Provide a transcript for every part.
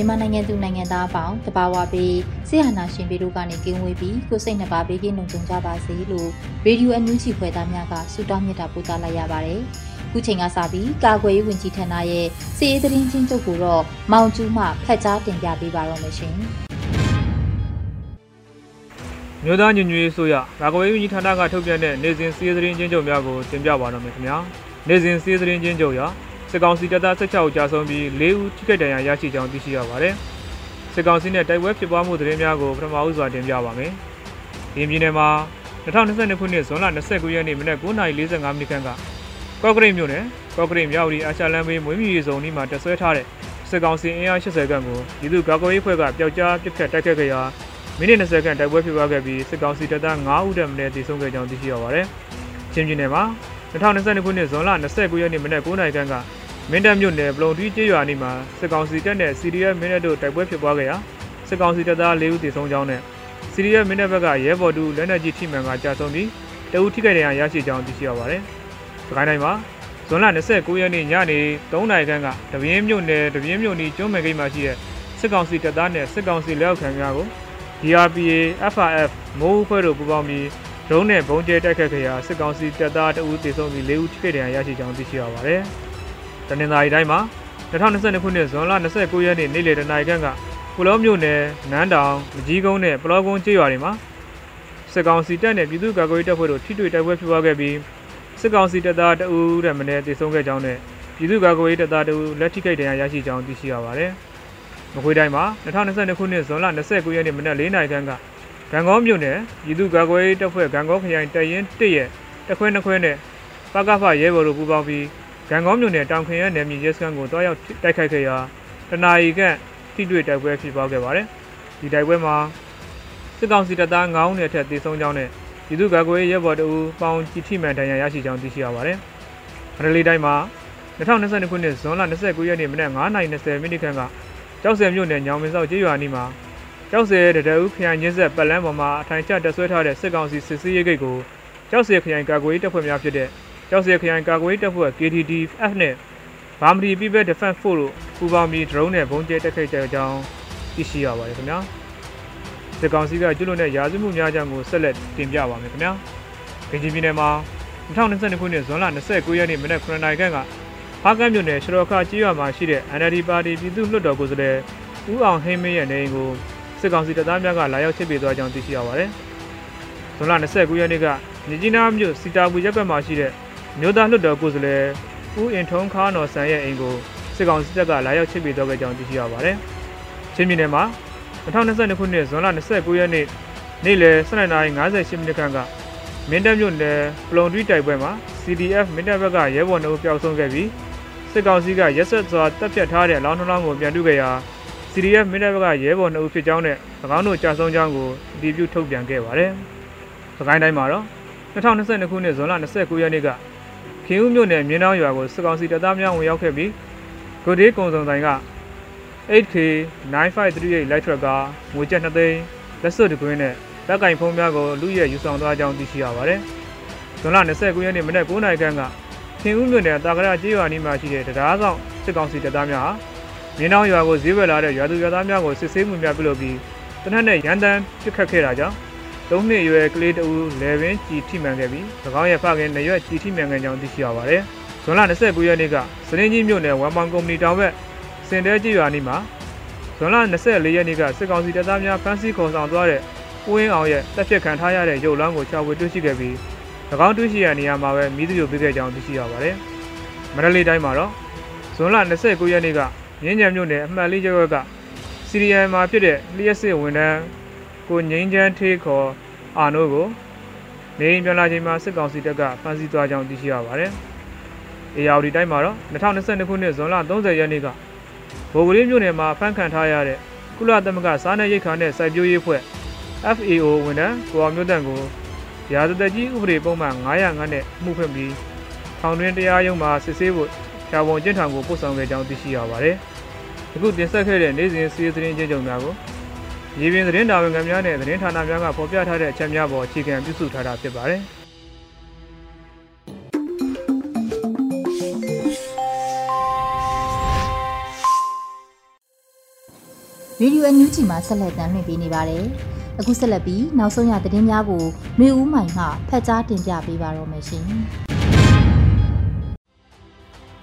မြန်မာနိုင်ငံသူနိုင်ငံသားအပေါင်းတဘာဝပေးဆရာနာရှင်ပြည်တို့ကနေကင်းဝေးပြီးကိုစိတ်နှပါပေးကင်းလုံခြုံကြပါစေလို့ရေဒီယိုအန်ယူဂျီဖွယ်သားများကဆုတောင်းမြတ်တာပို့သလိုက်ရပါတယ်။ခုချိန်ကစပြီးကာကွယ်ရေးဝန်ကြီးဌာနရဲ့စီရေးသတင်းချင်းချုပ်ကိုတော့မောင်ကျူးမှဖတ်ကြားတင်ပြပေးပါတော့မရှင်။မြို့သားညညွေးဆိုရကာကွယ်ရေးဝန်ကြီးဌာနကထုတ်ပြန်တဲ့နေစဉ်စီရေးသတင်းချင်းချုပ်များကိုတင်ပြပါတော့မယ်ခင်ဗျာ။နေစဉ်စီရေးသတင်းချင်းချုပ်ရ စစ်ကောင်စီတပ်သား16ဦးကြာဆုံးပြီး4ဦးထိခိုက်ဒဏ်ရာရရှိကြောင်းသိရှိရပါတယ်။စစ်ကောင်စီနဲ့တိုက်ပွဲဖြစ်ပွားမှုသတင်းများကိုပထမဦးစွာတင်ပြပါမယ်။ဒီပြည်နယ်မှာ2022ခုနှစ်ဇွန်လ29ရက်နေ့မနက်9:45မိနစ်ခန့်ကကော့ကရိတ်မြို့နယ်ကော့ကရိတ်မြောက်ရီအာရှလမ်းဘေးမွေးမြူရေးစုံဒီမှာတဆွဲထားတဲ့စစ်ကောင်စီအင်အား80ခန့်ကိုပြည်သူ့ကာကွယ်ရေးဖွဲ့ကပျောက်ကြားပစ်ခတ်တိုက်ခတ်ခဲ့ရာမိနစ်20ခန့်တိုက်ပွဲဖြစ်ပွားခဲ့ပြီးစစ်ကောင်စီတပ်သား9ဦးတည်းမင်းတည်ဆုံခဲ့ကြောင်းသိရှိရပါတယ်။ချင်းပြည်နယ်မှာ2022ခုနှစ်ဇွန်လ29ရက်နေ့မနက်9:00နာရီခန့်က မင်းတပ်မြို့နယ်ပလုံထီးကျေးရွာနီမှာစစ်ကောင်စီတပ်နဲ့ CDF မင်းတပ်တို့တိုက်ပွဲဖြစ်ပွားခဲ့ရာစစ်ကောင်စီတပ်သား၄ဦးသေဆုံးကြောင်းနဲ့ CDF မင်းတပ်ဘက်ကရဲဘော်တူလက်နက်ကြီးထိမှန်ကကြာဆုံးပြီးတအူထိခိုက်ဒဏ်ရာရရှိကြောင်းသိရှိရပါတယ်။စကိုင်းတိုင်းမှာဇွန်လ29ရက်နေ့ညနေ3နာရီခန့်ကတပင်းမြို့နယ်တပင်းမြို့နီကျွန်းမယ်ဂိတ်မှာရှိတဲ့စစ်ကောင်စီတပ်သားနဲ့စစ်ကောင်စီလက်အောက်ခံများကို DRPA FRF မိုးဖွဲ့တို့ပူးပေါင်းပြီးဒရုန်းနဲ့ဘုံကျဲတိုက်ခတ်ခဲ့ရာစစ်ကောင်စီတပ်သားတအူသေဆုံးပြီး၄ဦးထိခိုက်ဒဏ်ရာရရှိကြောင်းသိရှိရပါတယ်။ တနင်္သာရီတိုင်းမှာ2022ခုနှစ်ဇွန်လ29ရက်နေ့နေ့လယ်တနာရီခန့်ကပလောမြို့နယ်နန်းတောင်မကြီးကုန်းနဲ့ပလောကုန်းကျေးရွာတွေမှာစစ်ကောင်စီတပ်နဲ့ပြည်သူ့ကာကွယ်ရေးတပ်ဖွဲ့တို့ထိတွေ့တိုက်ပွဲဖြစ်ပွားခဲ့ပြီးစစ်ကောင်စီတပ်သားတအူးတဲ့မနေ့တည်ဆုံခဲ့ကြောင်းနဲ့ပြည်သူ့ကာကွယ်ရေးတပ်သားတအူးလက်ထိခိုက်ဒဏ်ရာရရှိကြောင်းသိရှိရပါတယ်။မကွေးတိုင်းမှာ2022ခုနှစ်ဇွန်လ29ရက်နေ့မနက်4နာရီခန့်ကဂံကောမြို့နယ်ပြည်သူ့ကာကွယ်ရေးတပ်ဖွဲ့ဂံကောခရိုင်တရင်1ရဲ့တခွဲနှစ်ခွဲနဲ့ပကဖရဲဘော်တို့ပူးပေါင်းပြီး ရန်ကုန်မြို့နယ်တောင်ခင်းရဲနယ်မြေရဲစခန်းကိုတွားရောက်တိုက်ခိုက်ခဲ့ရာတနာရီခန့်ထိတွေ့တိုက်ပွဲဖြစ်ပွားခဲ့ပါတယ်။ဒီတိုက်ပွဲမှာစစ်ကောင်စီတပ်သား9ဦးနဲ့ထက်သေဆုံးကြောင်းနဲ့ပြည်သူ့ကာကွယ်ရေးရဲဘော်တအူပေါင်ကြီးထိမှန်ဒဏ်ရာရရှိကြောင်းသိရှိရပါတယ်။မန္တလေးတိုင်းမှာ2022ခုနှစ်ဇွန်လ29ရက်နေ့မနက်9:20မိနစ်ခန့်ကကြောက်စဲမြို့နယ်ညောင်မင်းစောက်ကျေးရွာနီးမှာကြောက်စဲတရဦးခရိုင်ရင်းဆက်ပတ်လန်းပေါ်မှာအထိုင်ချတက်ဆွဲထားတဲ့စစ်ကောင်စီစစ်ဆေးရေးဂိတ်ကိုကြောက်စဲခရိုင်ကာကွယ်ရေးတပ်ဖွဲ့များဖြစ်တဲ့ ကျောက်စရခရိုင်ကာကွယ်တပ်ဖွဲ့ KTDF နဲ့ဗာမဒီ People Defense Force တို့ပူးပေါင်းပြီး drone နဲ့ဘုံကျဲတိုက်ခိုက်ကြကြောင်းသိရှိရပါတယ်ခင်ဗျာစစ်ကောင်စီကကျွလွန်တဲ့ရာဇဝမှုများကြောင့်ကိုဆက်လက်တင်ပြပါမယ်ခင်ဗျာကင်ဂျီပြည်နယ်မှာ2022ခုနှစ်ဇွန်လ29ရက်နေ့မနက်9:00နာရီခန့်ကဖားကမ်းမြို့နယ်ရှရောခကြီးရွာမှာရှိတဲ့ NLD ပါတီပြည်သူ့လွှတ်တော်ကိုယ်စားလှယ်ဦးအောင်ဟင်းမင်းရဲ့နေအိမ်ကိုစစ်ကောင်စီတပ်သားများကလာရောက်ချစ်ပေးသွားကြောင်းသိရှိရပါတယ်။ဇွန်လ29ရက်နေ့ကမြကြီးနားမြို့စီတာဘူးရပ်ကွက်မှာရှိတဲ့ မြို့သားလွှတ်တော်ကိုယ်စားလှယ်ဦးအင်ထုံးခါနော်ဆန်ရဲ့အိမ်ကိုစစ်ကောင်စီတပ်ကလာရောက်ချစ်ပေးတော့ခဲ့ကြောင်းသိရှိရပါတယ်။ချင်းပြည်နယ်မှာ2022ခုနှစ်ဇွန်လ29ရက်နေ့နေ့လယ်12:58မိနစ်ခန့်ကမင်းတပ်မြို့နယ်ပလုံတွီတိုက်ပွဲမှာ CDF မင်းတပ်ဘက်ကရဲဘော်နှုတ်ပျောက်ဆုံးခဲ့ပြီးစစ်ကောင်စီကရက်ဆက်စွာတပ်ဖြတ်ထားတဲ့အလောင်းနှလောင်းကိုပြန်တွေ့ခဲ့ရာ CDF မင်းတပ်ဘက်ကရဲဘော်နှုတ်ဖြစ်ကြောင်းနဲ့၎င်းတို့ကြာဆုံးကြောင်းကိုအတည်ပြုထုတ်ပြန်ခဲ့ပါတယ်။စကိုင်းတိုင်းမှာတော့2022ခုနှစ်ဇွန်လ29ရက်နေ့က ခင်ဦးမြို့နယ်မြင်းတောင်ရွာကိုစစ်ကောင်စီတပ်သားများဝင်ရောက်ခဲ့ပြီးကိုဒေးကုံစုံတိုင်းက 8K 9538 light truck ကငွေကျပ်2သိန်းလက်စွပ်တကွင်းနဲ့လက်ကင်ဖုံးများကိုလူရဲယူဆောင်သွားကြောင်းသိရှိရပါတယ်။ဇွန်လ29ရက်နေ့မနက်9:00နာရီခန့်ကခင်ဦးမြို့နယ်တာကရကျေးရွာနီးမှာရှိတဲ့တရားဆောင်စစ်ကောင်စီတပ်သားများဟာမြင်းတောင်ရွာကိုဈေးဝယ်လာတဲ့ရွာသူရွာသားများကိုစစ်ဆေးမှုများပြုလုပ်ပြီးတနက်နဲ့ရန်တမ်းပစ်ခတ်ခဲ့တာကြောင့် ၃နှစ်အရွယ်ကလေးတဦးလေပင်ကြီးထိမှန်ခဲ့ပြီး၎င်းရဲ့ဖခင်နှစ်ရွက်ကြီးထိမှန်ခဲ့ကြောင်းသိရှိရပါတယ်။ဇွန်လ29ရက်နေ့ကစရင်းကြီးမြို့နယ်ဝမ်ပောင်ကုမ္ပဏီတောင်ဘက်စင်တဲကြီးရွာနီးမှာဇွန်လ24ရက်နေ့ကစစ်ကောင်စီတပ်သားများဖမ်းဆီးခေါ်ဆောင်သွားတဲ့ဦးဝင်းအောင်ရဲ့တပ်ဖြတ်ခံထားရတဲ့ရုပ်လောင်းကိုချောက်ဝေတွေ့ရှိခဲ့ပြီး၎င်းတွေ့ရှိရနေရာမှာပဲမိသူတို့ပြခဲ့ကြောင်းသိရှိရပါတယ်။မန္တလေးတိုင်းမှာတော့ဇွန်လ29ရက်နေ့ကမြင်းညံမြို့နယ်အမှတ်လေးကျောက်ကစီရီယံမှာဖြစ်တဲ့လျှက်စစ်ဝန်ထမ်း ကိုငိမ့်ချမ်းထေးခေါ်အာနိုကိုနေအိမ်ပြန်လာချိန်မှာစစ်ကောင်စီတပ်ကဖမ်းဆီးသွားကြောင်းသိရှိရပါတယ်။အေယာဝတီတိုင်းမှာတော့2022ခုနှစ်ဇွန်လ30ရက်နေ့ကဗိုလ်ကလေးမြို့နယ်မှာဖမ်းခံထားရတဲ့ကုလသမဂ္ဂစားနပ်ရိက္ခာနဲ့စိုက်ပျိုးရေးဖွဲ့ FAO ဝန်ထမ်းကိုအောင်မျိုးတန့်ကိုရာဇသက်ကြီးဥပဒေပုံမှန်905နဲ့မှုဖွင့်ပြီးထောင်တွင်းတရားရုံးမှာစစ်ဆေးဖို့ဖြာပုံကျင့်ထောင်ကိုပို့ဆောင်ခဲ့ကြောင်းသိရှိရပါတယ်။အခုတင်ဆက်ခဲ့တဲ့နေ့စဉ်စီးသတင်းချင်းကြုံများကို ရေပြင်သတင်းတာဝန်ခံများနဲ့သတင်းဌာနများကဖော်ပြထားတဲ့အချက်များပေါ်အခြေခံပြုစုထားတာဖြစ်ပါတယ်။ Radio NUG မှာဆက်လက်တင်ပြနေပါတယ်။အခုဆက်လက်ပြီးနောက်ဆုံးရသတင်းများကိုမျိုးဦးမိုင်မှဖတ်ကြားတင်ပြပေးပါတော့မယ်ရှင်။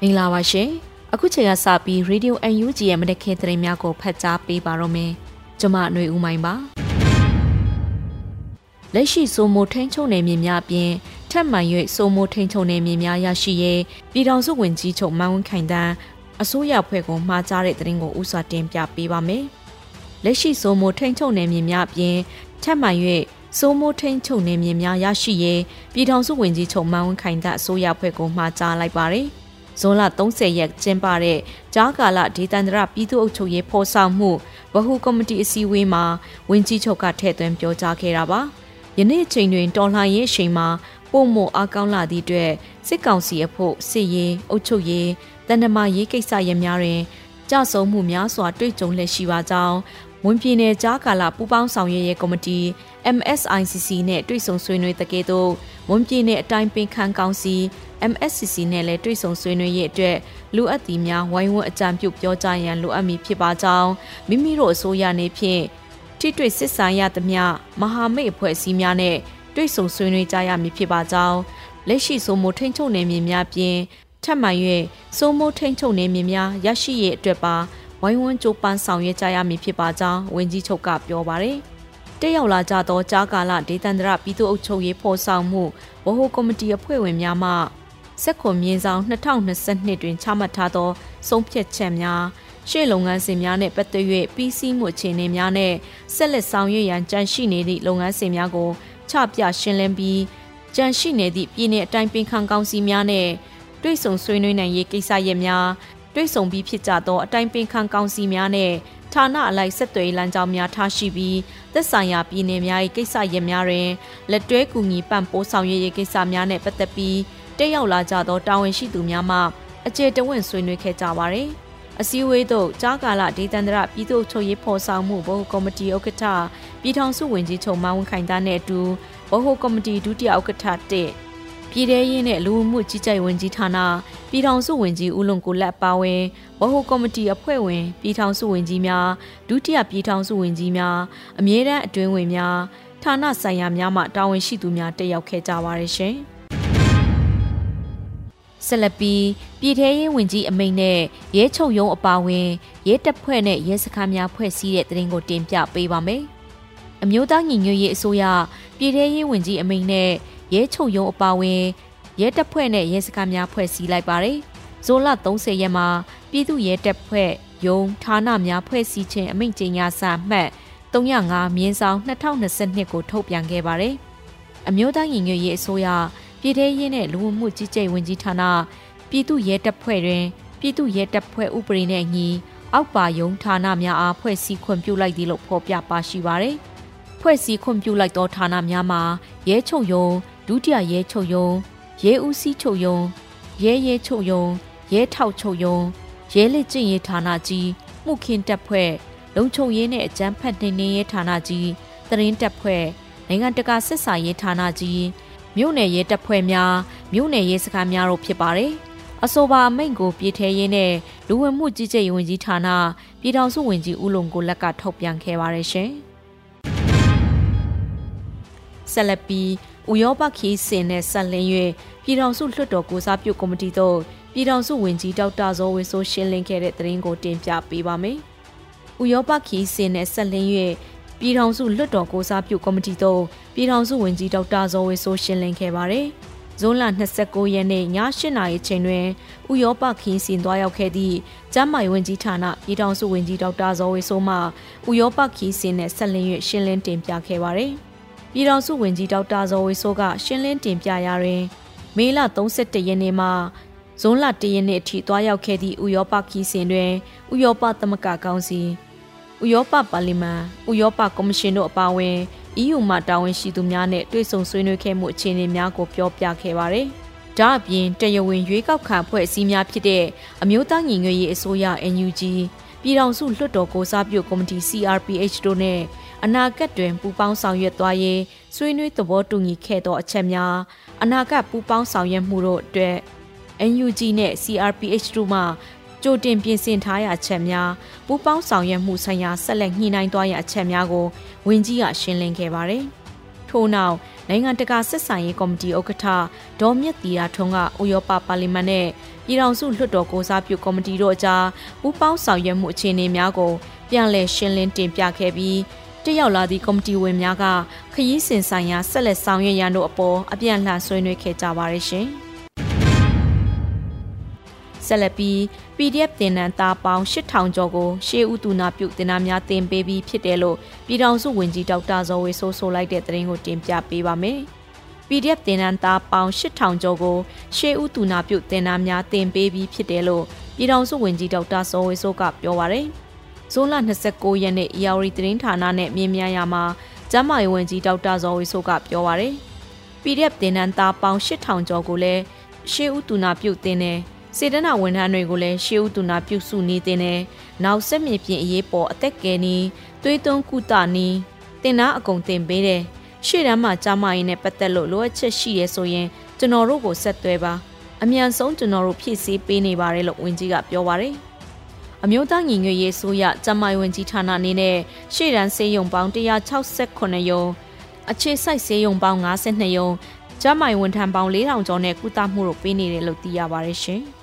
မင်္ဂလာပါရှင်။အခုချိန်ကစပြီး Radio NUG ရဲ့မနက်ခင်းသတင်းများကိုဖတ်ကြားပေးပါတော့မယ်။ ကျွန်မຫນွေဦးမိုင်ပါ။လက်ရှိစိုးမိုးထိန်ချုံနယ်မြေများအပြင်ထက်မှန်၍စိုးမိုးထိန်ချုံနယ်မြေများရရှိရေးပြည်ထောင်စုဝင်ကြီးချုပ်မန်းဝင်းခိုင်တန်းအစိုးရဖွဲ့ကိုမှားကြားတဲ့သတင်းကိုဥစွာတင်ပြပေးပါမယ်။လက်ရှိစိုးမိုးထိန်ချုပ်နယ်မြေများအပြင်ထပ်မံ၍စိုးမိုးထိန်ချုပ်နယ်မြေများရရှိရေးပြည်ထောင်စုဝန်ကြီးချုပ်မန်းဝင်းခိုင်တဲ့အစိုးရဖွဲ့ကိုမှာကြားလိုက်ပါတယ်။ ဇွန်လ30ရက်ကျင်းပတဲ့ကြားကာလဒေသန္တရပြည်သူ့အုပ်ချုပ်ရေးဖော်ဆောင်မှုဗဟုကော်မတီအစည်းအဝေးမှာဝန်ကြီးချုပ်ကထည့်သွင်းပြောကြားခဲ့တာပါ။ယနေ့ချိန်တွင်တော်လှန်ရေးအချိန်မှာပုံမအားကောင်းလာသည့်အတွက်စစ်ကောင်စီအဖို့စစ်ရေးအုပ်ချုပ်ရေးတန်တမာရေးကိစ္စရပ်များတွင်ကြဆုံမှုများစွာတွေ့ကြုံလက်ရှိပါကြောင်းဝန်ပြည်နယ်ကြားကာလပူးပေါင်းဆောင်ရွက်ရေးကော်မတီ MSICC နဲ့တွေ့ဆုံဆွေးနွေးတဲ့ကဲ့သို့ဝန်ပြည်နယ်အတိုင်းပင်ခံကောင်စီ MSCC နဲ့လည်းတွေ့ဆုံဆွေးနွေးရေးအတွက်လူအပ်တီများဝိုင်းဝန်းအကြံပြုပြောကြားရန်လိုအပ်မည်ဖြစ်ပါကြောင်းမိမိတို့အစိုးရနေဖြင့်ထိတွေ့စစ်ဆန်ရသမျှမဟာမိတ်အဖွဲ့အစည်းများနဲ့တွေ့ဆုံဆွေးနွေးကြရမည်ဖြစ်ပါကြောင်းလက်ရှိဆိုမိုထိန်ချုပ်နေမြေများပြင်ထပ်မံ၍စိုးမိုးထိန်ချုပ်နေမြေများရရှိရေးအတွက်ပါဝိုင်းဝန်းကြိုးပမ်းဆောင်ရွက်ကြရမည်ဖြစ်ပါကြောင်းဝန်ကြီးချုပ်ကပြောပါတယ်။တက်ရောက်လာကြသောကြားကာလဒေသန္တရပြည်သူ့အုပ်ချုပ်ရေးဖော်ဆောင်မှုဗဟိုကော်မတီအဖွဲ့ဝင်များမှ စက်ခွန်မြင်းဆောင်2022တွင်ချမှတ်ထားသောဆုံးဖြတ်ချက်များရှေ့လုပ်ငန်းစဉ်များနဲ့ပတ်သက်၍ပြီးစီးမှုအခြေအနေများနဲ့ဆက်လက်ဆောင်ရွက်ရန်ကြံရှိနေသည့်လုပ်ငန်းစဉ်များကိုချပြရှင်းလင်းပြီးကြံရှိနေသည့်ပြည်내အတိုင်းပင်ခံကောင်စီများနဲ့တွိတ်ဆုံဆွေးနွေးနိုင်ရေးကိစ္စရပ်များတွေ့ဆုံပြီးဖြစ်ကြသောအတိုင်းပင်ခံကောင်စီများနဲ့ဌာနအလိုက်ဆက်သွယ်လမ်းကြောင်းများထားရှိပြီးသက်ဆိုင်ရာပြည်နယ်များ၏ကိစ္စရပ်များတွင်လက်တွဲကူညီပံ့ပိုးဆောင်ရွက်ရေးကိစ္စများနဲ့ပတ်သက်ပြီး တက်ရောက်လာကြသောတာဝန်ရှိသူများမှအကျေတဝင့်ဆွေးနွေးခဲ့ကြပါသည်အစည်းအဝေးသို့ကြားကာလဒေသန္တရပြည်သူ့ချုပ်ရေးဖော်ဆောင်မှုဘဟုကော်မတီဥက္ကဋ္ဌပြည်ထောင်စုဝန်ကြီးချုပ်မန်းဝင်းခိုင်သားနဲ့အတူဘဟုကော်မတီဒုတိယဥက္ကဋ္ဌတစ်ပြည်ထရေးနဲ့လူမှုကြီးကြပ်ဝန်ကြီးဌာနပြည်ထောင်စုဝန်ကြီးဦးလွန်ကိုလက်ပါဝင်ဝဟိုကော်မတီအဖွဲ့ဝင်ပြည်ထောင်စုဝန်ကြီးများဒုတိယပြည်ထောင်စုဝန်ကြီးများအမြဲတမ်းအတွင်းဝင်များဌာနဆိုင်ရာများမှတာဝန်ရှိသူများတက်ရောက်ခဲ့ကြပါရရှင် ဆက်လက်ပြီးပြည်ထရေးဝန်ကြီးအမိန့်နဲ့ရဲချုပ်ရုံးအပါဝင်ရဲတပ်ဖွဲ့နဲ့ရဲစခန်းများဖွဲ့စည်းတဲ့တရင်ကိုတင်ပြပေးပါမယ်။အမျိုးသားညီညွတ်ရေးအစိုးရပြည်ထရေးဝန်ကြီးအမိန့်နဲ့ရဲချုပ်ရုံးအပါဝင်ရဲတပ်ဖွဲ့နဲ့ရဲစခန်းများဖွဲ့စည်းလိုက်ပါတယ်။ဇိုလ30ရက်မှာပြည်သူ့ရဲတပ်ဖွဲ့ရုံးဌာနများဖွဲ့စည်းခြင်းအမိန့်ကြေညာစာမှတ်305မြင်းဆောင်2022ကိုထုတ်ပြန်ခဲ့ပါတယ်။အမျိုးသားညီညွတ်ရေးအစိုးရ ပြည်ထရေးနဲ့လူမှုကြီးကြပ်ဝန်ကြီးဌာနပြည်သူ့ရဲတပ်ဖွဲ့တွင်ပြည်သူ့ရဲတပ်ဖွဲ့ဥပဒေနဲ့အညီအောက်ပါယုံဌာနများအားဖွဲ့စည်းခွင့်ပြုလိုက်သည်လို့ဖော်ပြပါရှိပါတယ်။ဖွဲ့စည်းခွင့်ပြုလိုက်သောဌာနများမှာရဲချုပ်ရုံးဒုတိယရဲချုပ်ရုံးရဲဦးစီးချုပ်ရုံးရဲရဲချုပ်ရုံးရဲထောက်ချုပ်ရုံးရဲလက်ကျင့်ရေးဌာနကြီးမှုခင်းတပ်ဖွဲ့လုံခြုံရေးနဲ့အကြမ်းဖက်နှိမ်နင်းရေးဌာနကြီးတရင်တပ်ဖွဲ့နိုင်ငံတကာစစ်စာရေးဌာနကြီး မြို့နယ်ရဲတပ်ဖွဲ့များမြို့နယ်ရဲစခန်းများတို့ဖြစ်ပါတယ်အဆိုပါအမိန့်ကိုပြည်ထရေးနဲ့လူဝင်မှုကြီးကြပ်ရေးဝန်ကြီးဌာနပြည်ထောင်စုဝန်ကြီးဦးလုံကိုလက်ကထုတ်ပြန်ခဲ့ပါတယ်ရှင်။ဆက်လက်ပြီးဥရောပခီးစင်နဲ့ဆက်လင်း၍ပြည်ထောင်စုလွှတ်တော်ကိုစားပြုကော်မတီတို့ပြည်ထောင်စုဝန်ကြီးဒေါက်တာဇော်ဝေဆိုးရှင်းလင်းခဲ့တဲ့သတင်းကိုတင်ပြပေးပါမယ်။ဥရောပခီးစင်နဲ့ဆက်လင်း၍ ပြည်ထောင်စုလွှတ်တော်ကိုစားပြုကော်မတီတို့ပြည်ထောင်စုဝန်ကြီးဒေါက်တာဇော်ဝေဆိုးရှင်းလင်းခဲ့ပါတယ်။ဇွန်လ29ရက်နေ့ည8:00နာရီချိန်တွင်ဥရောပခင်းစင်သွားရောက်ခဲ့သည့်ကျမ်းမာရေးဝန်ကြီးဌာနပြည်ထောင်စုဝန်ကြီးဒေါက်တာဇော်ဝေဆိုးမှဥရောပခင်းစင်နဲ့ဆက်လင်း၍ရှင်းလင်းတင်ပြခဲ့ပါသည်။ပြည်ထောင်စုဝန်ကြီးဒေါက်တာဇော်ဝေဆိုးကရှင်းလင်းတင်ပြရာတွင်မေလ31ရက်နေ့မှဇွန်လ1ရက်နေ့အထိသွားရောက်ခဲ့သည့်ဥရောပခီးစဉ်တွင်ဥရောပသမဂ္ဂကောင်စီ ဥရောပပါလီမန်ဥရောပကော်မရှင်တို့အပါအဝင် EU မှတာဝန်ရှိသူများနဲ့တွေ့ဆုံဆွေးနွေးခဲ့မှုအခြေအနေများကိုပြောပြခဲ့ပါတယ်။ဒါအပြင်တရားဝင်ရွေးကောက်ခံဖွဲ့စည်းများဖြစ်တဲ့အမျိုးသားညီညွတ်ရေးအစိုးရ NUG ပြည်ထောင်စုလွှတ်တော်ကိုစားပြုကော်မတီ CRPH တို့နဲ့အနာဂတ်တွင်ပူးပေါင်းဆောင်ရွက်သွားရေးဆွေးနွေးသဘောတူညီခဲ့သောအချက်များအနာဂတ်ပူးပေါင်းဆောင်ရွက်မှုတို့အတွက် NUG နဲ့ CRPH တို့မှ ကြိုတင်ပြင်ဆင်ထားရချက်များပူးပေါင်းဆောင်ရွက်မှုဆိုင်ရာဆက်လက်ညှိနှိုင်းသွားရအချက်များကိုဝန်ကြီးကရှင်းလင်းခဲ့ပါတယ်။ထို့နောက်နိုင်ငံတကာဆက်ဆံရေးကော်မတီဥက္ကဋ္ဌဒေါ်မြင့်တီရာထွန်းကဥရောပပါလီမန်နဲ့ပြည်ထောင်စုလွှတ်တော်ကိုစားပြုကော်မတီတို့အကြားပူးပေါင်းဆောင်ရွက်မှုအခြေအနေများကိုပြန်လည်ရှင်းလင်းတင်ပြခဲ့ပြီးတက်ရောက်လာသည့်ကော်မတီဝင်များကခရီးစဉ်ဆိုင်ရာဆက်လက်ဆောင်ရွက်ရန်တို့အပေါ်အပြန်အလှန်ဆွေးနွေးခဲ့ကြပါရရှင်။ ဆက်လက်ပြီး PDF တင်နန်းသားပေါင်း8000ကျော်ကိုရှေးဦးတူနာပြုတင်နာများတင်ပေးပြီးဖြစ်တယ်လို့ပြည်ထောင်စုဝန်ကြီးဒေါက်တာဇော်ဝေဆိုးဆိုလိုက်တဲ့သတင်းကိုတင်ပြပေးပါမယ်။ PDF တင်နန်းသားပေါင်း8000ကျော်ကိုရှေးဦးတူနာပြုတင်နာများတင်ပေးပြီးဖြစ်တယ်လို့ပြည်ထောင်စုဝန်ကြီးဒေါက်တာဇော်ဝေဆိုးကပြောပါရယ်။ဇွန်လ29ရက်နေ့ရာဝတီသတင်းဌာနနဲ့မြင်းမြရမှာကျမ်းမာရေးဝန်ကြီးဒေါက်တာဇော်ဝေဆိုးကပြောပါရယ်။ PDF တင်နန်းသားပေါင်း8000ကျော်ကိုလည်းရှေးဦးတူနာပြုတင်တယ် စေတနာဝန်ထမ်းတွေကိုလည်းရှေးဦးသူနာပြုစုနေတဲ့နဲ့နောက်ဆက်မြေပြင်အရေးပေါ်အသက်ကယ်နီးသွေးသွန်းကုသနီးတင်နာအကုန်တင်ပေးတယ်ရှေ့တန်းမှာကြားမရင်နဲ့ပတ်သက်လို့လိုအပ်ချက်ရှိရဲဆိုရင်ကျွန်တော်တို့ကိုဆက်သွဲပါအမြန်ဆုံးကျွန်တော်တို့ဖြည့်ဆည်းပေးနေပါတယ်လို့ဝန်ကြီးကပြောပါတယ်အမျိုးသားညီညွတ်ရေးဆိုရကျမိုင်ဝင်ကြီးဌာနအနေနဲ့ရှေ့တန်းစေယုံပေါင်း168ရုံအခြေစိုက်စေယုံပေါင်း52ရုံကျမိုင်ဝန်ထမ်းပေါင်း4000ကျော်နဲ့ကုသမှုတို့ပေးနေတယ်လို့သိရပါတယ်ရှင်။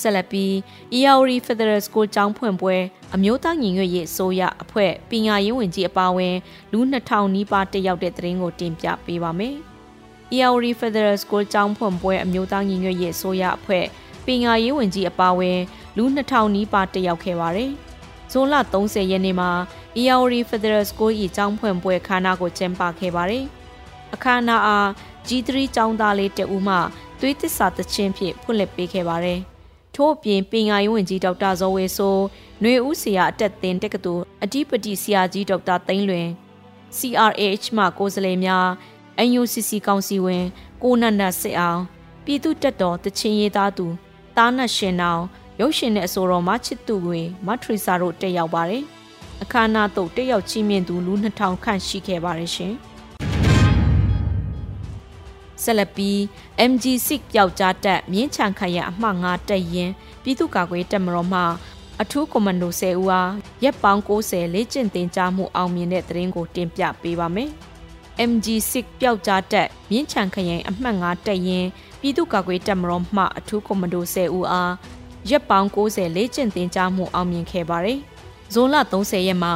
ဆက်လက်ပြီး EAORI Federal School ကျောင်းဖွင့်ပွဲအမျိုးသားညီညွတ်ရေးအစိုးရအဖွဲ့ပညာရေးဝန်ကြီးအပါအဝင်လူ2000နီးပါးတက်ရောက်တဲ့သတင်းကိုတင်ပြပေးပါမယ်။ EAORI Federal School ကျောင်းဖွင့်ပွဲအမျိုးသားညီညွတ်ရေးအစိုးရအဖွဲ့ပညာရေးဝန်ကြီးအပါအဝင်လူ2000နီးပါးတက်ရောက်ခဲ့ပါတယ်။ဇွန်လ30ရက်နေ့မှာ EAORI Federal School ၏ကျောင်းဖွင့်ပွဲခမ်းနားကိုကျင်းပခဲ့ပါတယ်။အခမ်းအနားအား G3 ကျောင်းသားလေးတဦးမှသွေးသစ္စာတခြင်းဖြင့်ဖွင့်လှစ်ပေးခဲ့ပါတယ်။ ထို့အပြင်ပင်ယာရေးဝန်ကြီးဒေါက်တာဇော်ဝေဆိုးຫນွေဦးဆရာအတက်သင်တက္ကသိုလ်အဓိပတိဆရာကြီးဒေါက်တာသိန်းလွင် CRH မှကိုယ်စားလှယ်များ NUCC ကောင်စီဝင် ကိုနန္ဒစစ်အောင်ပြည်သူတက်တော်တချင်းရေးသားသူတားနတ်ရှင်နောင်ရုပ်ရှင်နဲ့အဆိုတော်မချစ်သူတွေမထရီစာတို့တက်ရောက်ပါတယ်အခမ်းအနားသို့တက်ရောက်ချီးမြှင့်သူလူ2000ခန့်ရှိခဲ့ပါတယ်ရှင်။ ဆက်လက်ပြီး MG6 ပျောက်ကြားတက်မြင်းချံခရအမှတ်9တက်ရင်ပြည်သူ့ကာကွယ်တပ်မတော်မှအထူးကွန်မန်ဒို10ဦးအားရက်ပေါင်း90လေ့ကျင့်သင်ကြားမှုအောင်မြင်တဲ့သတင်းကိုတင်ပြပေးပါမယ်။ MG6 ပျောက်ကြားတက်မြင်းချံခရင်အမှတ်9တက်ရင်ပြည်သူ့ကာကွယ်တပ်မတော်မှအထူးကွန်မန်ဒို10ဦးအားရက်ပေါင်း90လေ့ကျင့်သင်ကြားမှုအောင်မြင်ခဲ့ပါတယ်။ဇွန်လ30ရက်မှာ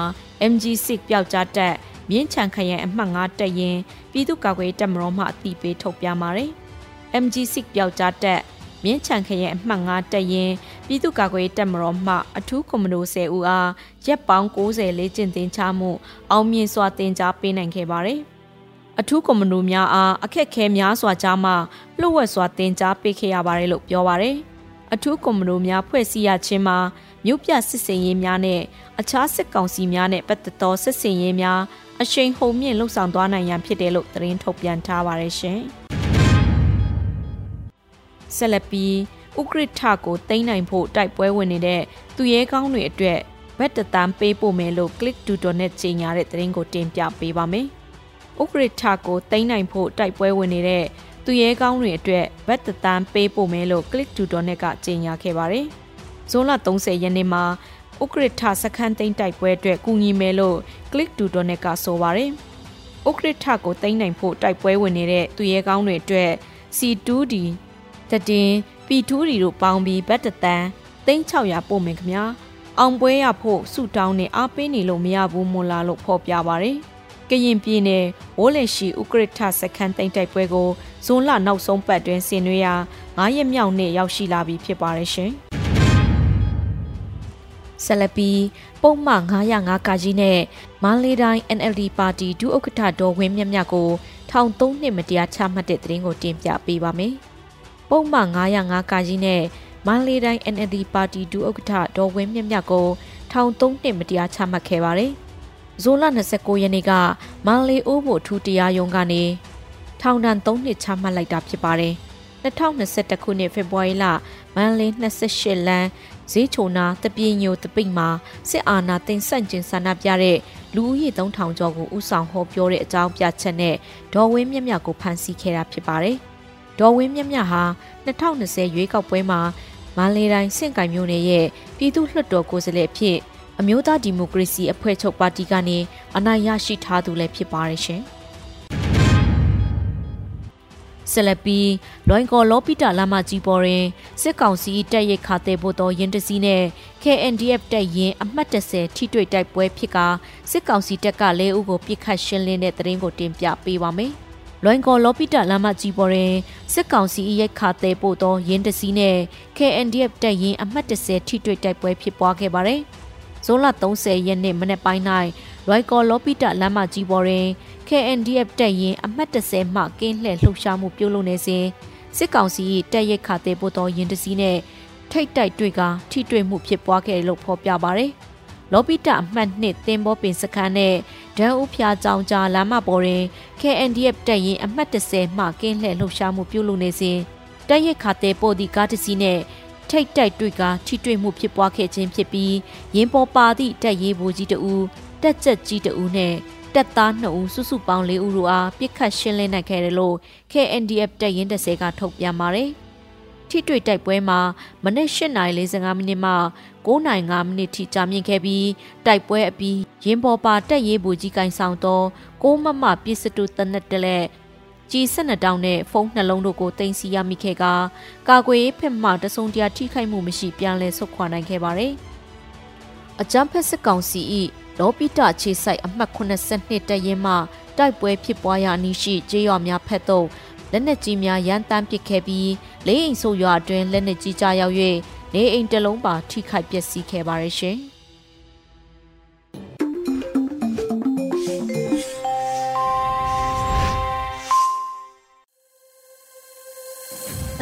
MG6 ပျောက်ကြားတက် မြင်းချံခရိုင်အမှတ်9တက်ရင်ပြည်သူ့ကာကွယ်တပ်မတော်မှအတိပေးထုတ်ပြန်ပါတယ်။ MG6 ပျောက်ကြားတက်မြင်းချံခရိုင်အမှတ်9တက်ရင်ပြည်သူ့ကာကွယ်တပ်မတော်မှအထူးကွန်မန်ဒို10ဦးအားရက်ပေါင်း90လေ့ကျင့်သင်ကြားမှုအောင်မြင်စွာသင်ကြားပေးနိုင်ခဲ့ပါတယ်။အထူးကွန်မန်ဒိုများအားအခက်ခဲများစွာကြားမှလှုပ်ဝက်စွာသင်ကြားပေးခဲ့ရပါတယ်လို့ပြောပါတယ်။အထူးကွန်မန်ဒိုများဖွဲ့စည်းရခြင်းမှာမြို့ပြစစ်စင်ရေးများနဲ့အခြားစစ်ကောင်စီများနဲ့ပတ်သက်သောစစ်စင်ရေးများ အရှိန်ဟုန်မြင့်လှုပ်ဆောင်သွားနိုင်ရန်ဖြစ်တယ်လို့သတင်းထုတ်ပြန်ထားပါတယ်ရှင်။ဆက်လက်ပြီးဥကရထကိုတိမ့်နိုင်ဖို့တိုက်ပွဲဝင်နေတဲ့သူရဲကောင်းတွေအတွက်ဘက်တတန်းပေးပို့မယ်လို့ click to donate ကြေညာတဲ့သတင်းကိုတင်ပြပေးပါမယ်။ဥကရထကိုတိမ့်နိုင်ဖို့တိုက်ပွဲဝင်နေတဲ့သူရဲကောင်းတွေအတွက်ဘက်တတန်းပေးပို့မယ်လို့ click to donate ကကြေညာခဲ့ပါတယ်။ဇွန်လ30ရက်နေ့မှာ ဥကရထစခန်းသိမ်းတိုက်ပွဲအတွက်ကူညီမယ်လို့ Click to Donate ကဆိုပါတယ်ဥက္ကဋ္ဌကိုသိမ်းနိုင်ဖို့တိုက်ပွဲဝင်နေတဲ့သူရဲကောင်းတွေအတွက် C2D တတင် P2D တို့ပေါင်းပြီးဘတ်တတန်3600ပို့မယ်ခင်ဗျာအောင်ပွဲရဖို့ဆူတောင်းနဲ့အားပေးနေလို့မရဘူးမို့လားလို့ဖော်ပြပါရယ်ကရင်ပြည်နယ်ဝိုးလက်ရှိဥကရထစခန်းတိမ်တိုက်ပွဲကိုဇွန်လနောက်ဆုံးပတ်တွင်ဆင်နွှဲရာ9ရက်မြောက်နေ့ရောက်ရှိလာပြီဖြစ်ပါရရှင် ဆလပီပုံမှန်905ကကြီးနဲ့မန္တလေးတိုင်း NLD ပါတီဒုဥက္ကဋ္ဌဒေါ်ဝင်းမြတ်မြတ်ကိုထောင်3နှစ်မတရားချမှတ်တဲ့သတင်းကိုတင်ပြပေးပါမယ်။ပုံမှန်905ကကြီးနဲ့မန္တလေးတိုင်း NLD ပါတီဒုဥက္ကဋ္ဌဒေါ်ဝင်းမြတ်မြတ်ကိုထောင်3နှစ်မတရားချမှတ်ခဲ့ပါတယ်။ဇွန်လ29ရက်နေ့ကမန္တလေးအိုးဖို့ထူတရားရုံးကနေထောင်ဒဏ်3နှစ်ချမှတ်လိုက်တာဖြစ်ပါတယ်။2021ခုနှစ်ဖေဖော်ဝါရီလမန္တလေး28လမ်း ဈေးချုံနာတပြင်းညိုတပိတ်မှာစစ်အာဏာသိမ်းဆန့်ကျင်ဆန္ဒပြတဲ့လူဦးရေ3000ကျော်ကိုဥဆောင်ဟောပြောတဲ့အကြောင်းပြချက်နဲ့ဒေါ်ဝင်းမြတ်မြတ်ကိုဖမ်းဆီးခဲ့တာဖြစ်ပါတယ်။ဒေါ်ဝင်းမြတ်မြတ်ဟာ2020ရွေးကောက်ပွဲမှာမန္တလေးတိုင်းစင့်ကိုင်မြို့နယ်ရဲ့ပြည်သူ့လွှတ်တော်ကိုယ်စားလှယ်ဖြစ်အမျိုးသားဒီမိုကရေစီအဖွဲ့ချုပ်ပါတီကနေအနိုင်ရရှိထားသူလည်းဖြစ်ပါတယ်ရှင်။ ဆလပီလွိုင်ကော်လောပိတာလာမကြီးပေါ်ရင်စစ်ကောင်စီတပ်ရိတ်ခါတဲ့ဖို့တော်ရင်တစည်းနဲ့ KNDF တပ်ရင်အမှတ်30ထိတွေ့တိုက်ပွဲဖြစ်ကစစ်ကောင်စီတပ်က၄ဦးကိုပြစ်ခတ်ရှင်းလင်းတဲ့တရင်ကိုတင်ပြပေးပါမယ်။လွိုင်ကော်လောပိတာလာမကြီးပေါ်ရင်စစ်ကောင်စီရိတ်ခါတဲ့ဖို့တော်ရင်တစည်းနဲ့ KNDF တပ်ရင်အမှတ်30ထိတွေ့တိုက်ပွဲဖြစ်ပွားခဲ့ပါတယ်။ဇွန်လ30ရက်နေ့မနေ့ပိုင်း၌ လွိုင်ကော်လောပိတာလမ်းမကြီးပေါ်တွင် KNDF တပ်ရင်အမှတ်30မှကင်းလှည့်လှုပ်ရှားမှုပြုလုပ်နေစဉ်စစ်ကောင်စီ၏တပ်ရိတ်ခါတဲ့ပို့သောရင်တစည်းနဲ့ထိတ်တိုက်တွေ့ကထိတွေ့မှုဖြစ်ပွားခဲ့လို့ဖော်ပြပါရယ်လောပိတအမှတ်နှစ်သင်္ဘောပင်စခန်းနဲ့ဒန်းဦးဖျားကြောင်ကြားလမ်းမပေါ်တွင် KNDF တပ်ရင်အမှတ်30မှကင်းလှည့်လှုပ်ရှားမှုပြုလုပ်နေစဉ်တပ်ရိတ်ခါတဲ့ပို့သည့်ကားတစ်စီးနဲ့ထိတ်တိုက်တွေ့ကထိတွေ့မှုဖြစ်ပွားခဲ့ခြင်းဖြစ်ပြီးရင်ပေါ်ပါသည့်တပ်ရေးဘူကြီးတဦး တက်ကြက်ကြီးတဦးနဲ့တက်သား2ဦးစုစုပေါင်း4ဦးတို့အားပြစ်ခတ်ရှင်းလင်းနိုင်ခဲ့တယ်လို့ KNDF တပ်ရင်း30ကထုတ်ပြန်ပါတယ်။ထိတွေ့တိုက်ပွဲမှာမနက်8:45မိနစ်မှ9:05မိနစ်ထိကြာမြင့်ခဲ့ပြီးတိုက်ပွဲအပြီးရင်ပေါ်ပါတက်ရေးဘူကြီးကင်ဆောင်သောကိုမမပစ္စတုတနက်တလက်ကြီး12တောင်းနဲ့ဖုန်းနှလုံးတို့ကိုတင်စီရမိခဲ့ကကာကွယ်ရေးဖက်မှတဆုံတရာထိခိုက်မှုမရှိပြန်လည်ဆုတ်ခွာနိုင်ခဲ့ပါတယ်။အကြမ်းဖက်စစ်ကောင်စီ၏ လောပိတခြေဆိုင်အမှတ်82တရင်မှတိုက်ပွဲဖြစ်ပွားရာအနီးရှိကျေးရွာများဖက်သို့လက်နက်ကြီးများရန်တမ်းပစ်ခဲ့ပြီးလေးအိမ်ဆိုရွာအတွင်းလက်နက်ကြီးကြားရောက်၍နေအိမ်တလုံးပါထိခိုက်ပျက်စီးခဲ့ပါရရှင်။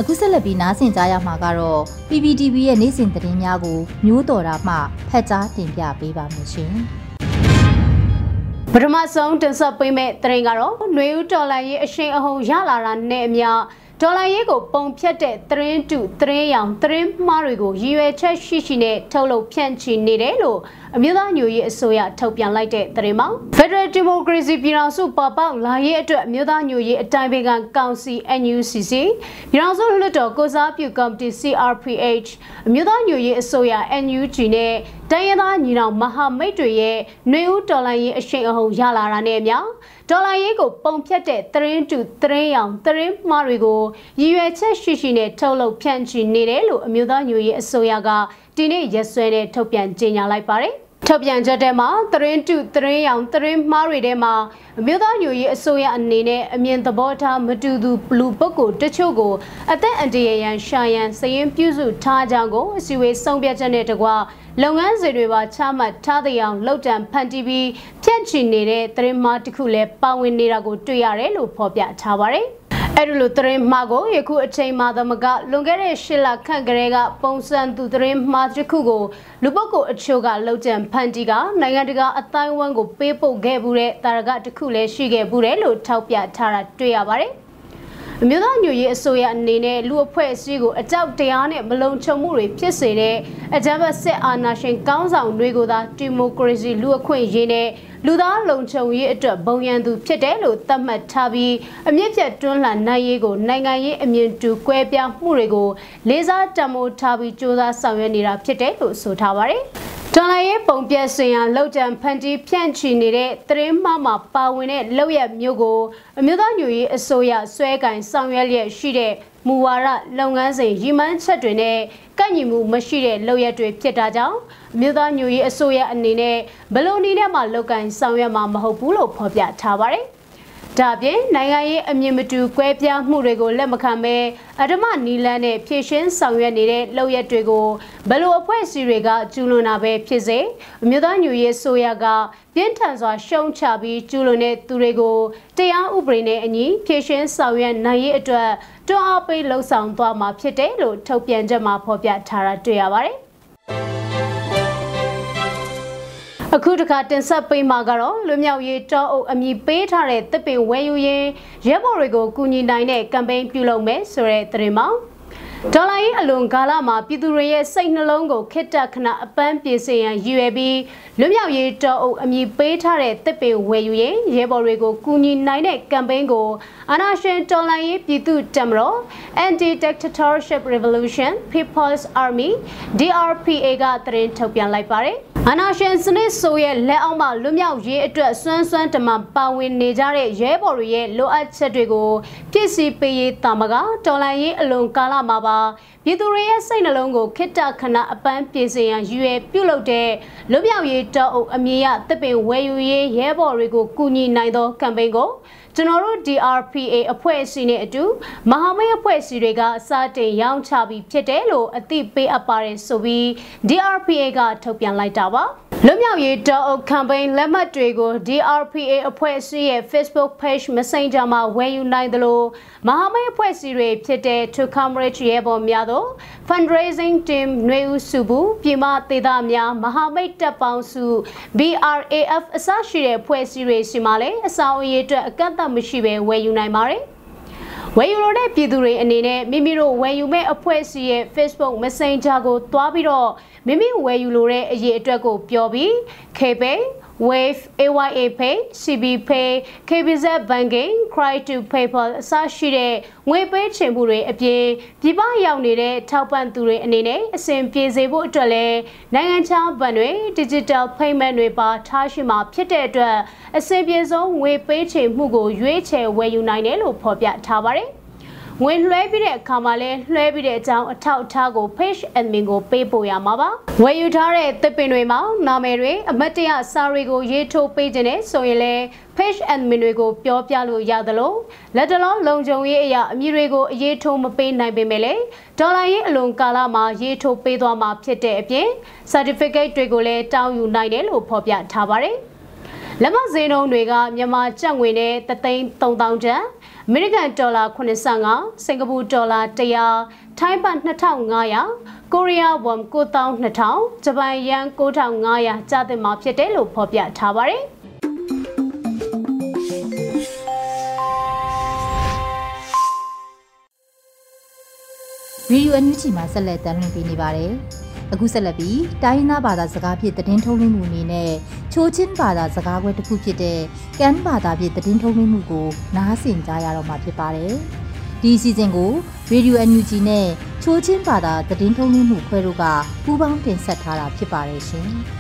အခုဆက်လက်ပြီးနားဆင်ကြရမှာကတော့ PPTV ရဲ့နေ့စဉ်သတင်းများကိုမျိုးတော်တာမှဖတ်ကြားတင်ပြပေးပါမယ်ရှင်ပထမဆုံးတင်ဆက်ပေးမယ့်သတင်းကတော့ຫນွေဦးတော်လိုင်းရေးအရှိန်အဟုန်ရလာတာနဲ့အမျှ ဒေါ်လာရေးကိုပုံဖြတ်တဲ့သတင်းတူသတင်းရောင်သတင်းမှားတွေကိုရည်ရွယ်ချက်ရှိရှိနဲ့ထုတ်လုပ်ဖြန့်ချီနေတယ်လို့အမျိုးသားညွရေးအစိုးရထုတ်ပြန်လိုက်တဲ့သတင်းမှာ Federal Democracy ပြည်ထောင်စုပေါ်ပေါက်လာရေးအတွက်အမျိုးသားညွရေးအတိုင်းပင်ခံကောင်စီ NUCC ပြည်ထောင်စုလွှတ်တော်ကိုစားပြုကော်မတီ CRPH အမျိုးသားညွရေးအစိုးရ NUG နဲ့ တိုင်းရင်းသားညီနောင်မဟာမိတ်တွေရဲ့နှွေဦးတော်လှန်ရေးအရှိန်အဟုန်ရလာတာနဲ့အမျှဒေါ်လာရေးကိုပုံဖြတ်တဲ့သတင်းတူသတင်းရောင်သတင်းမှားတွေကိုရည်ရွယ်ချက်ရှိရှိနဲ့ထုတ်လုပ်ဖြန့်ချီနေတယ်လို့အမျိုးသားညွရေးအစိုးရကဒီနေ့ရက်စွဲနဲ့ထုတ်ပြန်ကြေညာလိုက်ပါတယ် ထုတ်ပြန်ချက်ထဲမှာသတင်းတုသတင်းရောင်သတင်းမှားတွေထဲမှာအမျိုးသားညွရေးအစိုးရအနေနဲ့အမြင်သဘောထားမတူသူဘလူပုဂ္ဂိုလ်တချို့ကိုအသက်အန္တရာယ်ရန်ရှာရန်စည်ရင်ပြုစုထားကြောင်းကိုအစည်းအဝေးဆုံးဖြတ်ချက်နဲ့တကွလုပ်ငန်းစဉ်တွေပါချမှတ်ထားတဲ့အောင်လှုပ်တံဖန်တီးပြီးဖြန့်ချီနေတဲ့သတင်းမှားတစ်ခုလည်းပါဝင်နေတာကိုတွေ့ရတယ်လို့ဖော်ပြထားပါတယ်။ အဲ့ဒီလိုသတင်းမှားကိုယခုအချိန်မှသမကလွန်ခဲ့တဲ့ရှစ်လခန့်ကလေးကပုံစံသူသတင်းမှားတစ်ခုကိုလူပုဂ္ဂိုလ်အချို့ကလောက်ကျန်ဖန်တီးကနိုင်ငံတကာအတိုင်းဝန်းကိုပေးပို့ခဲ့မှုတဲ့တာရကတစ်ခုလည်းရှိခဲ့ဘူးတယ်လို့ထောက်ပြထားတာတွေ့ရပါတယ် အမျိုးသားညွရေးအစိုးရအနေနဲ့လူအဖွဲ့အစည်းကိုအကြောက်တရားနဲ့မလုံခြုံမှုတွေဖြစ်စေတဲ့အကြမ်းဖက်စစ်အာဏာရှင်ကောင်းဆောင်တွေကိုသာဒီမိုကရေစီလူအခွင့်အရေးနဲ့လူသားလုံခြုံရေးအတွက်ဘုံရန်သူဖြစ်တယ်လို့သတ်မှတ်ထားပြီးအမြင့်ဖြတ်တွန်းလှန်နိုင်ရေးကိုနိုင်ငံရေးအမြင့်တူကွဲပြားမှုတွေကိုလေးစားတံမိုးထားပြီးစ조사ဆောင်ရွက်နေတာဖြစ်တယ်လို့ဆိုထားပါတယ်။ တော်လိုင်းရေးပုံပြစင်ရန်လောက်ကြံဖန်တီးဖြန့်ချီနေတဲ့သတင်းမှမှပါဝင်တဲ့လောက်ရမျိုးကို အမျိုးသားညွရေးအစိုးရဆွဲကင်ဆောင်ရွက်လျက်ရှိတဲ့မူဝါဒလုပ်ငန်းစဉ်ရည်မှန်းချက်တွေနဲ့ကန့်ညီမှုမရှိတဲ့လောက်ရတွေဖြစ်တာကြောင့်အမျိုးသားညွရေးအစိုးရအနေနဲ့ဘယ်လိုနည်းနဲ့မှလောက်ကင်ဆောင်ရွက်မှာမဟုတ်ဘူးလို့ဖော်ပြထားပါတယ်။ ဒါပြင်နိုင်ငံရေးအမြင့်မတူကွဲပြားမှုတွေကိုလက်မခံဘဲအဓမ္မနီလန်းနဲ့ဖြည့်ရှင်းဆောင်ရွက်နေတဲ့လုပ်ရက်တွေကိုဘလို့အဖွဲ့အစည်းတွေကကျူးလွန်တာပဲဖြစ်စေအမျိုးသားညွရေးဆိုရကပြင်းထန်စွာရှုံချပြီးကျူးလွန်တဲ့သူတွေကိုတရားဥပဒေနဲ့အညီဖြည့်ရှင်းဆောင်ရွက်နိုင်ရေးအတွက်တွန်းအားပေးလှုံ့ဆော်သွားမှာဖြစ်တယ်လို့ထုတ်ပြန်ချက်မှာဖော်ပြထားတာတွေ့ရပါတယ်။ အခုတခါတင်ဆက်ပေးမှာကတော့လွမြောက်ရေးတောအုပ်အမည်ပေးထားတဲ့တစ်ပင်ဝဲယူရင်ရဲဘော်တွေကိုကူညီနိုင်တဲ့ကမ်ပိန်းပြုလုပ်မယ်ဆိုတဲ့သတင်းမှာဒေါ်လာရေးအလွန်ကာလမှာပြည်သူတွေရဲ့စိတ်နှလုံးကိုခစ်တက်ခဏအပန်းပြေစေရန်ရည်ရွယ်ပြီးလွမြောက်ရေးတောအုပ်အမည်ပေးထားတဲ့တစ်ပင်ဝယ်ယူရင်ရဲဘော်တွေကိုကူညီနိုင်တဲ့ကမ်ပိန်းကို အာနာရှင်ဒေါ်လာရေးပြည်သူတမတော် Anti-Dictatorship Revolution People's Army DRPA ကသတင်းထုတ်ပြန်လိုက်ပါတယ်အနာရှင်စနစ်ဆိုရဲ့လက်အောက်မှာလွမြောက်ရေးအတွက်စွမ်းစွမ်းတမန်ပါဝင်နေကြတဲ့ရဲဘော်တွေရဲ့လိုအပ်ချက်တွေကိုပြည့်စည်ပေးရေးတာမကတော်လန်ရေးအလွန်ကာလမှာပါပြည်သူတွေရဲ့စိတ်နှလုံးကိုခိတ္တခဏအပန်းပြေစေရန်ရွယ်ပြုလုပ်တဲ့လွမြောက်ရေးတောအုပ်အမည်ရတစ်ပင်ဝယ်ယူရေးရဲဘော်တွေကိုကူညီနိုင်သောကမ်ပိန်းကို ကျွန်တော်တို့ DRPA အဖွဲ့အစည်းနဲ့အတူမဟာမိတ်အဖွဲ့အစည်းတွေကစတင်ရောင်းချပြီးဖြစ်တယ်လို့အသိပေးအပ်ပါတယ်ဆိုပြီး DRPA ကထုတ်ပြန်လိုက်တာပါ လွတ်မြောက်ရေးတောအုပ် campaign လက်မှတ်တွေကို DRPA အဖွဲ့အစည်းရဲ့ Facebook page Messenger မှာဝယ်ယူနိုင်သလိုမဟာမိတ်အဖွဲ့အစည်းတွေဖြစ်တဲ့ To Coverage ရဲဘော်များတို့ Fundraising Team ຫນွေဦးစုဘူးပြည်မသေသားများမဟာမိတ်တပ်ပေါင်းစု BRAF အစရှိတဲ့အဖွဲ့အစည်းတွေရှိမှလည်းအဆောင်အရေးအတွက်အကန့်အသတ်မရှိဘဲဝယ်ယူနိုင်ပါတယ်။ ဝယ်ယူလိုတဲ့ပြည်သူတွေအနေနဲ့မိမိတို့ဝယ်ယူမဲ့အဖွဲ့အစည်းရဲ့ Facebook Messenger ကိုတွားပြီးတော့မိမိဝယ်ယူလိုတဲ့အရေးအတွက်ကိုပြောပြီး KPay Wave AYA Pay CB Pay KBZ Banking Cry to PayPal အစရှိတဲ့ငွေပေးချေမှုတွေအပြင်ပြည်ပရောက်နေတဲ့ထောက်ပံ့သူတွေအနေနဲ့အဆင်ပြေစေဖို့အတွက်လည်းနိုင်ငံခြားဘဏ်တွေ Digital Payment တွေပါထားရှိမှာဖြစ်တဲ့အတွက်အဆင်ပြေဆုံးငွေပေးချေမှုကိုရွေးချယ်ဝယ်ယူနိုင်တယ်လို့ဖော်ပြထားပါတယ် ငွေလွှဲပြီးတဲ့အခါမှာလဲလွှဲပြီးတဲ့အကြောင်းအထောက်အထားကို page admin ကိုပေးပို့ရမှာပါဝယ်ယူထားတဲ့သစ်ပင်တွေမှာနာမည်တွေအမတ်တရစာတွေကိုရေးထိုးပေးခြင်းနဲ့ဆိုရင်လဲ page admin တွေကိုပြောပြလို့ရသလိုလက်တလုံးလုံခြုံရေးအရာအမည်တွေကိုအရေးထိုးမပေးနိုင်ပေမဲ့လေဒေါ်လာရေးအလွန်ကာလမှာရေးထိုးပေးသွားမှာဖြစ်တဲ့အပြင် certificate တွေကိုလည်းတောင်းယူနိုင်တယ်လို့ဖော်ပြထားပါတယ်လက်မဈေးနှုန်းတွေကမြန်မာကျပ်ငွေနဲ့3သိန်း3000ကျပ် အမေရိကန်ဒေါ်လာ85စင်ကာပူဒေါ်လာ100ထိုင်းဘတ်2500ကိုရီးယားဝမ်9200ဂျပန်ယန်9500ကျသင့်မှာဖြစ်တယ်လို့ဖော်ပြထားပါတယ်ဗီဒီယိုအန်ယူဂျီမှာဆက်လက်တင်ပြနေပါတယ်။ အခုဆက်လက်ပြီးတိုင်းသားဘာသာစကားဖြင့်သတင်းထုတ်လွှင့်မှုအနေနဲ့ချိုးချင်းဘာသာစကားခွဲတစ်ခုဖြစ်တဲ့ကန်ဘာသာဖြင့်သတင်းထုတ်လွှင့်မှုကိုနားဆင်ကြရတော့မှာဖြစ်ပါတယ်။ဒီအစီအစဉ်ကိုရေဒီယိုအန်ယူဂျီနဲ့ချိုးချင်းဘာသာသတင်းထုတ်လွှင့်မှုခွဲတို့ကပူးပေါင်းတင်ဆက်ထားတာဖြစ်ပါတယ်ရှင်။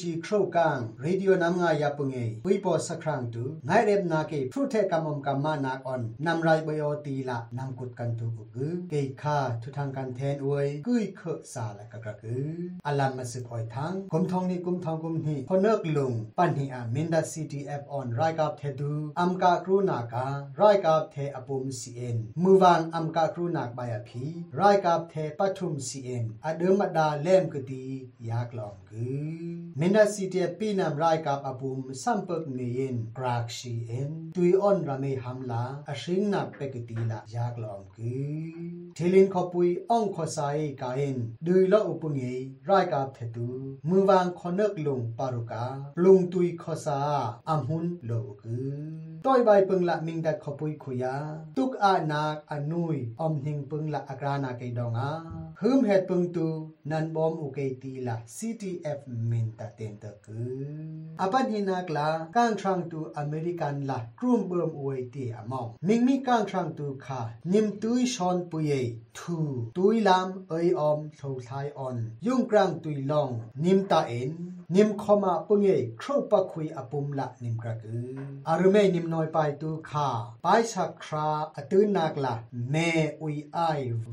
จีครูกังรีดิโอนำงายาปุงเอวิปอสักครั้งตูนายเร็บนาเกพรุเทกำมมกำมานาออนนำไรบยอตีละนำกุดกันตูกุกเกยคาทุทางกันแทนอวยกุยเคสาละกะกะกืออัลัมมาสึกอยทั้งกุมทองนี่กุมทองกุมนี่พอเนิกลุงปันหิอามินดาซีดีเอฟออนไรกับเทดูอัมกากรุนากาไรกับเทอปุมซีเอ็นมือวางอัมกากรุนักบายพีรกับเทปทุมซีเอ็นอเดิมมาดาเล่มกดียากลองกือ Minda CTA Pinam Rai Kap Abum Sampak Neyin Grakshi In Tui On Rame Hamla Ashing Na Pekitila Yak Lom Ki Thilin Khopui Ong Khosai Kain Dui Lo Upunye Rai Kap Thetu Muwang Khonak Lung Paruka Lung Tui Khosa Amhun Lo Ki Toi Bai Pung La Minda Khopui Khuya Tuk A Nak Anui Om Hing Pung La Agrana Kaidonga Hum Het Pung Tu Nan Bom Ukei Tila CTF Minta เตนตะกืออปันฮินักลาก้างทรังตูอเมริกันละกรุ่มเบิมอวยตีอมองมิงมีก้างทรังตูค่ะนิมตุยชอนปุย ทูตุยลามเอยอมโททายออน ยุ่งกลางตุยลองนิมตาเอ็นนิมขมาปุงเอครูปะคุยอปุมละนิมกระกืออารุเมนิมน้อยไปตูค่ะไปสักคราอตุนากละเมอุยไอ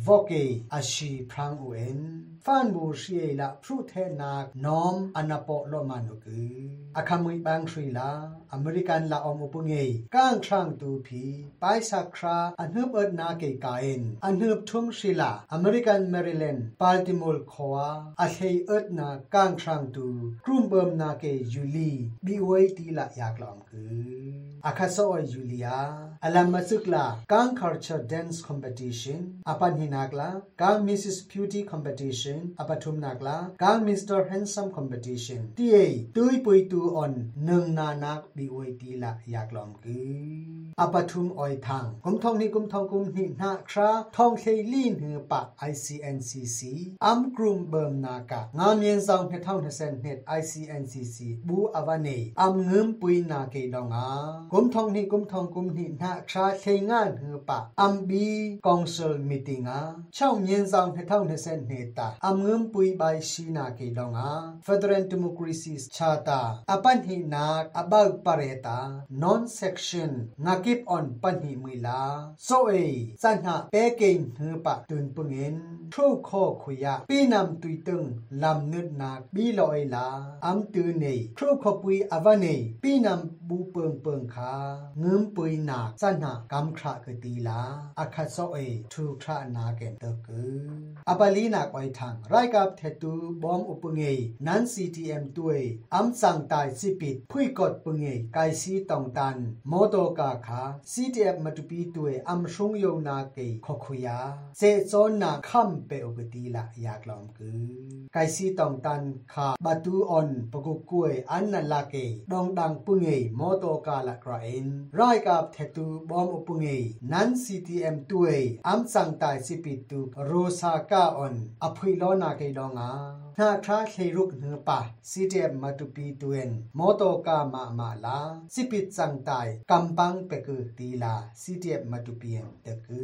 วอกเกอาชีพรางอุเอ็นฟานบูเชียละพรุเทนากน้อมอนาปโลมานุกืออคามุยบางทรีลา อเมริกันละอมอุปงเงก้างทรังตูพีไปสักคราอันฮึบเอิดนาเกกาเอ็นอันฮึบทุ่มชีลาอเมริกันแมริแลนด์ปาลติโมลคออาอาเฮเอิดนาก้างทรังตูกรุมเบิมนาเกยูลีบีไวตีละอยากลอมกืออาคาโซอยูเลียอลัมมาซึกลาก้าง culture dance competition อปันหินากลาก้าง Mrs Beauty competition อปทุมนากลาก้าง Mr Handsome competition ที่เอตุยปุยตูออนหนึ่งนานักบีไวตีละอยากลอมกืออปทุมออยทางกุมทองนี่กุมทองกุมนี่นาคราทองเคลีนหือปะ ICNCC อัมกรุมเบิมนากะงามเย็นซองเฮท่องเฮเซนเน็ต ICNCC บูอวานีอัมเงิมปุยนาเกดองอากุมทองนี่กุมทองกุมนี่นาคราเคงานหือปะอัมบีกองเซลมีติงอาช่องเย็นซองเฮท่องเฮเซนเนตาอัมเงิมปุยใบชีนาเกดองอา Federal Democracy Charta อปันหินาabout pareta non section ngakip on panhi muila so ei sanha peking hpa tun pungen thu kho khuya pi nam tui tung lam nut nak bi loi la am tu nei thu kho pui ava nei pi nam bu pung pung kha ngum pui nak sanha kam khra ke ti la akha so ei thu khra na ken to ku apali na koi thang rai kap the tu bom upungei nan ctm tuai am sang tai sipit phui kot pungei ายสิปิดพุยกดปุงเงยไกซีตองตันโมโตกาคา CTF มาตุปีตัวยอัมชุงโยนาเกยขคุยาเซโซนาคัมเปอุกตีละอยากลองกือไกซีตองตันคาบาตูออนปกุกวยอันนันลาเกดองดังปุงเงยโมโตกาละกราเอ็นไรกับเทตูบอมอุปเงยนั้น CTM ตัวยอัมสังตายสิปิดตุโรซากาออนอภุยโลนาเกดองานาคราเครุกเนือป่า နာထရာခေရုကနပါစီတီအမ်မတူပီတွင်မောတောကာမာမာလာစိပိစံတိုင်ကမ်ပန်းပကူတီလာစီတီအမ်မတူပီယံတကူ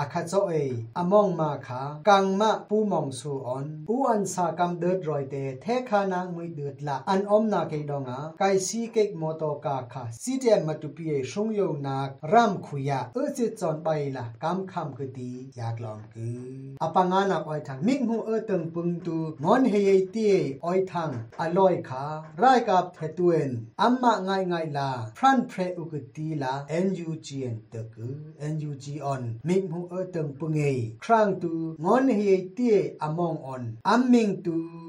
အခါဇိုအေအမောင်မာခါကန်မပူမောင်ဆူအွန်ဥအန်စာကမ်ဒတ်ရွိုင်တေသေခါနာငွေဒတ်လာအန်အ om na ke dong a kai si ke mo to ka kha si te ma tu pi shung yo na ram khuya e si chon bai la kam kham ku ti yak lom ku apanga na koi thang ming hu e teng pung tu mon ตกาคา CTF มาตุปีเอชงโยนากรัมขุยาเอจิตจอนไปละกำคำกตีอยากลองกืออปังานักอ้อยทางมิงหูเอตึงปึงตูงอนเฮยตีอ้อยทางอลอยขาไรกับเทตวนอัมมาง่ายง่ายลาพรันเพรอุกตีลา NUGN ตะกือ NUG on มิงหูเอตึงปึงเอครั้งตูงอนเฮยตีอมองออนอัมมิงตูตูมงอยเปตาโซเชียลมีเดียฟานาอปุยองนาเกดองอาอ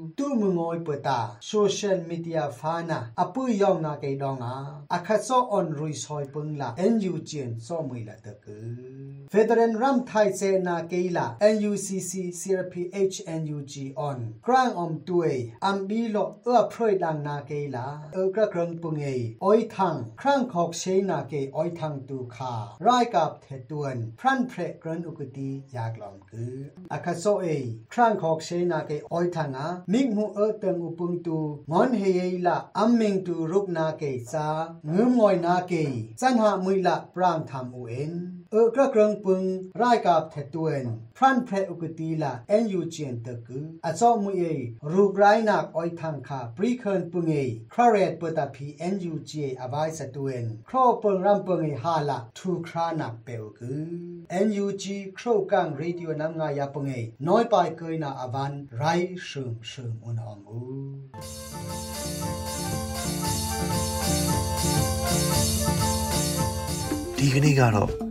าค าโซออนรุยซอยปึงลา NUGN โซมุยละตะกือ Federal Ram Thai Se na Keila NUCC CRPH NUG on Krang om tuai am bi lo ơ phroi dang na Keila ơ kra krang punge oi thang krang khok she na ke oi thang tu kha rai kap the tuan pran phre kran ukuti yak lom ku akaso e krang khok she na ke oi thang a ming mu ơ teng upung tu ngon he ye la am ming tu ruk na ke sa ngum ngoi na ke san ha mui la prang tham u en เออ กระกรงปึงรายกับเทตวนพรันเพรอุกตีละเอ็นยูเจียนตะกืออาซอมุเอรูกไรนักออยทางคาปรีเคินปึงเอคราเรตเปตาพีเอ็นยูเจอาวายสตวนครอปึงรัมปึงเอฮาละทูครานักเปลกือเอ็นยูจีครกังเรดิโอนำงายาปึงเอน้อยไปเกยนาอวันไรซึมซึมอุนอมอูဒီကနေ့ကတော့